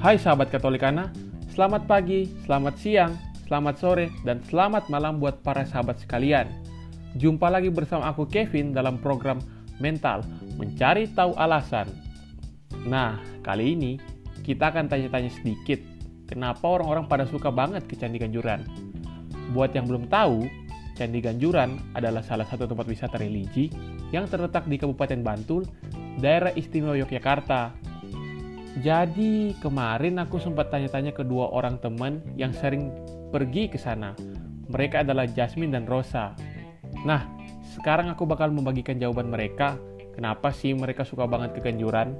Hai sahabat Katolikana, selamat pagi, selamat siang, selamat sore, dan selamat malam buat para sahabat sekalian. Jumpa lagi bersama aku Kevin dalam program Mental, Mencari Tahu Alasan. Nah, kali ini kita akan tanya-tanya sedikit, kenapa orang-orang pada suka banget ke Candi Ganjuran? Buat yang belum tahu, Candi Ganjuran adalah salah satu tempat wisata religi yang terletak di Kabupaten Bantul, daerah istimewa Yogyakarta, jadi kemarin aku sempat tanya-tanya ke dua orang teman yang sering pergi ke sana. Mereka adalah Jasmine dan Rosa. Nah, sekarang aku bakal membagikan jawaban mereka. Kenapa sih mereka suka banget ke Ganjuran?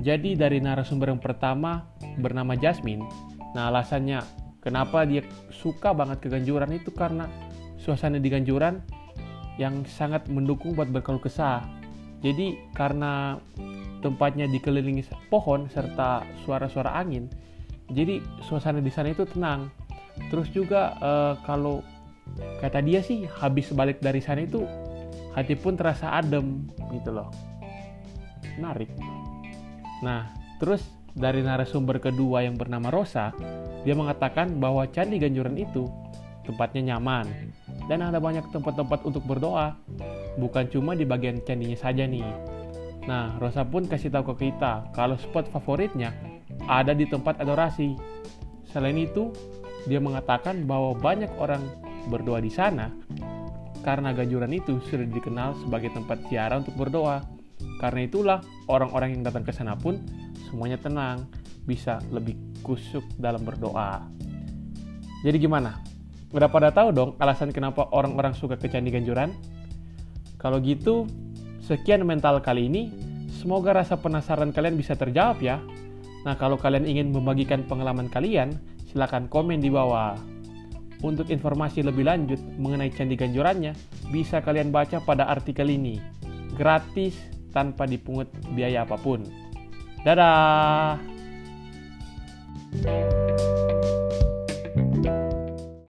Jadi dari narasumber yang pertama bernama Jasmine. Nah alasannya kenapa dia suka banget ke Ganjuran itu karena suasana di Ganjuran yang sangat mendukung buat berkeluh kesah. Jadi karena tempatnya dikelilingi pohon serta suara-suara angin. Jadi suasana di sana itu tenang. Terus juga uh, kalau kata dia sih habis balik dari sana itu hati pun terasa adem gitu loh. Menarik. Nah, terus dari narasumber kedua yang bernama Rosa, dia mengatakan bahwa Candi Ganjuran itu tempatnya nyaman dan ada banyak tempat-tempat untuk berdoa. Bukan cuma di bagian candinya saja nih, Nah, Rosa pun kasih tahu ke kita kalau spot favoritnya ada di tempat adorasi. Selain itu, dia mengatakan bahwa banyak orang berdoa di sana karena gajuran itu sudah dikenal sebagai tempat ziarah untuk berdoa. Karena itulah orang-orang yang datang ke sana pun semuanya tenang, bisa lebih kusuk dalam berdoa. Jadi gimana? Udah pada tahu dong alasan kenapa orang-orang suka ke Candi Ganjuran? Kalau gitu, Sekian mental kali ini. Semoga rasa penasaran kalian bisa terjawab ya. Nah, kalau kalian ingin membagikan pengalaman kalian, silahkan komen di bawah. Untuk informasi lebih lanjut mengenai Candi Ganjurannya, bisa kalian baca pada artikel ini. Gratis tanpa dipungut biaya apa pun. Dadah!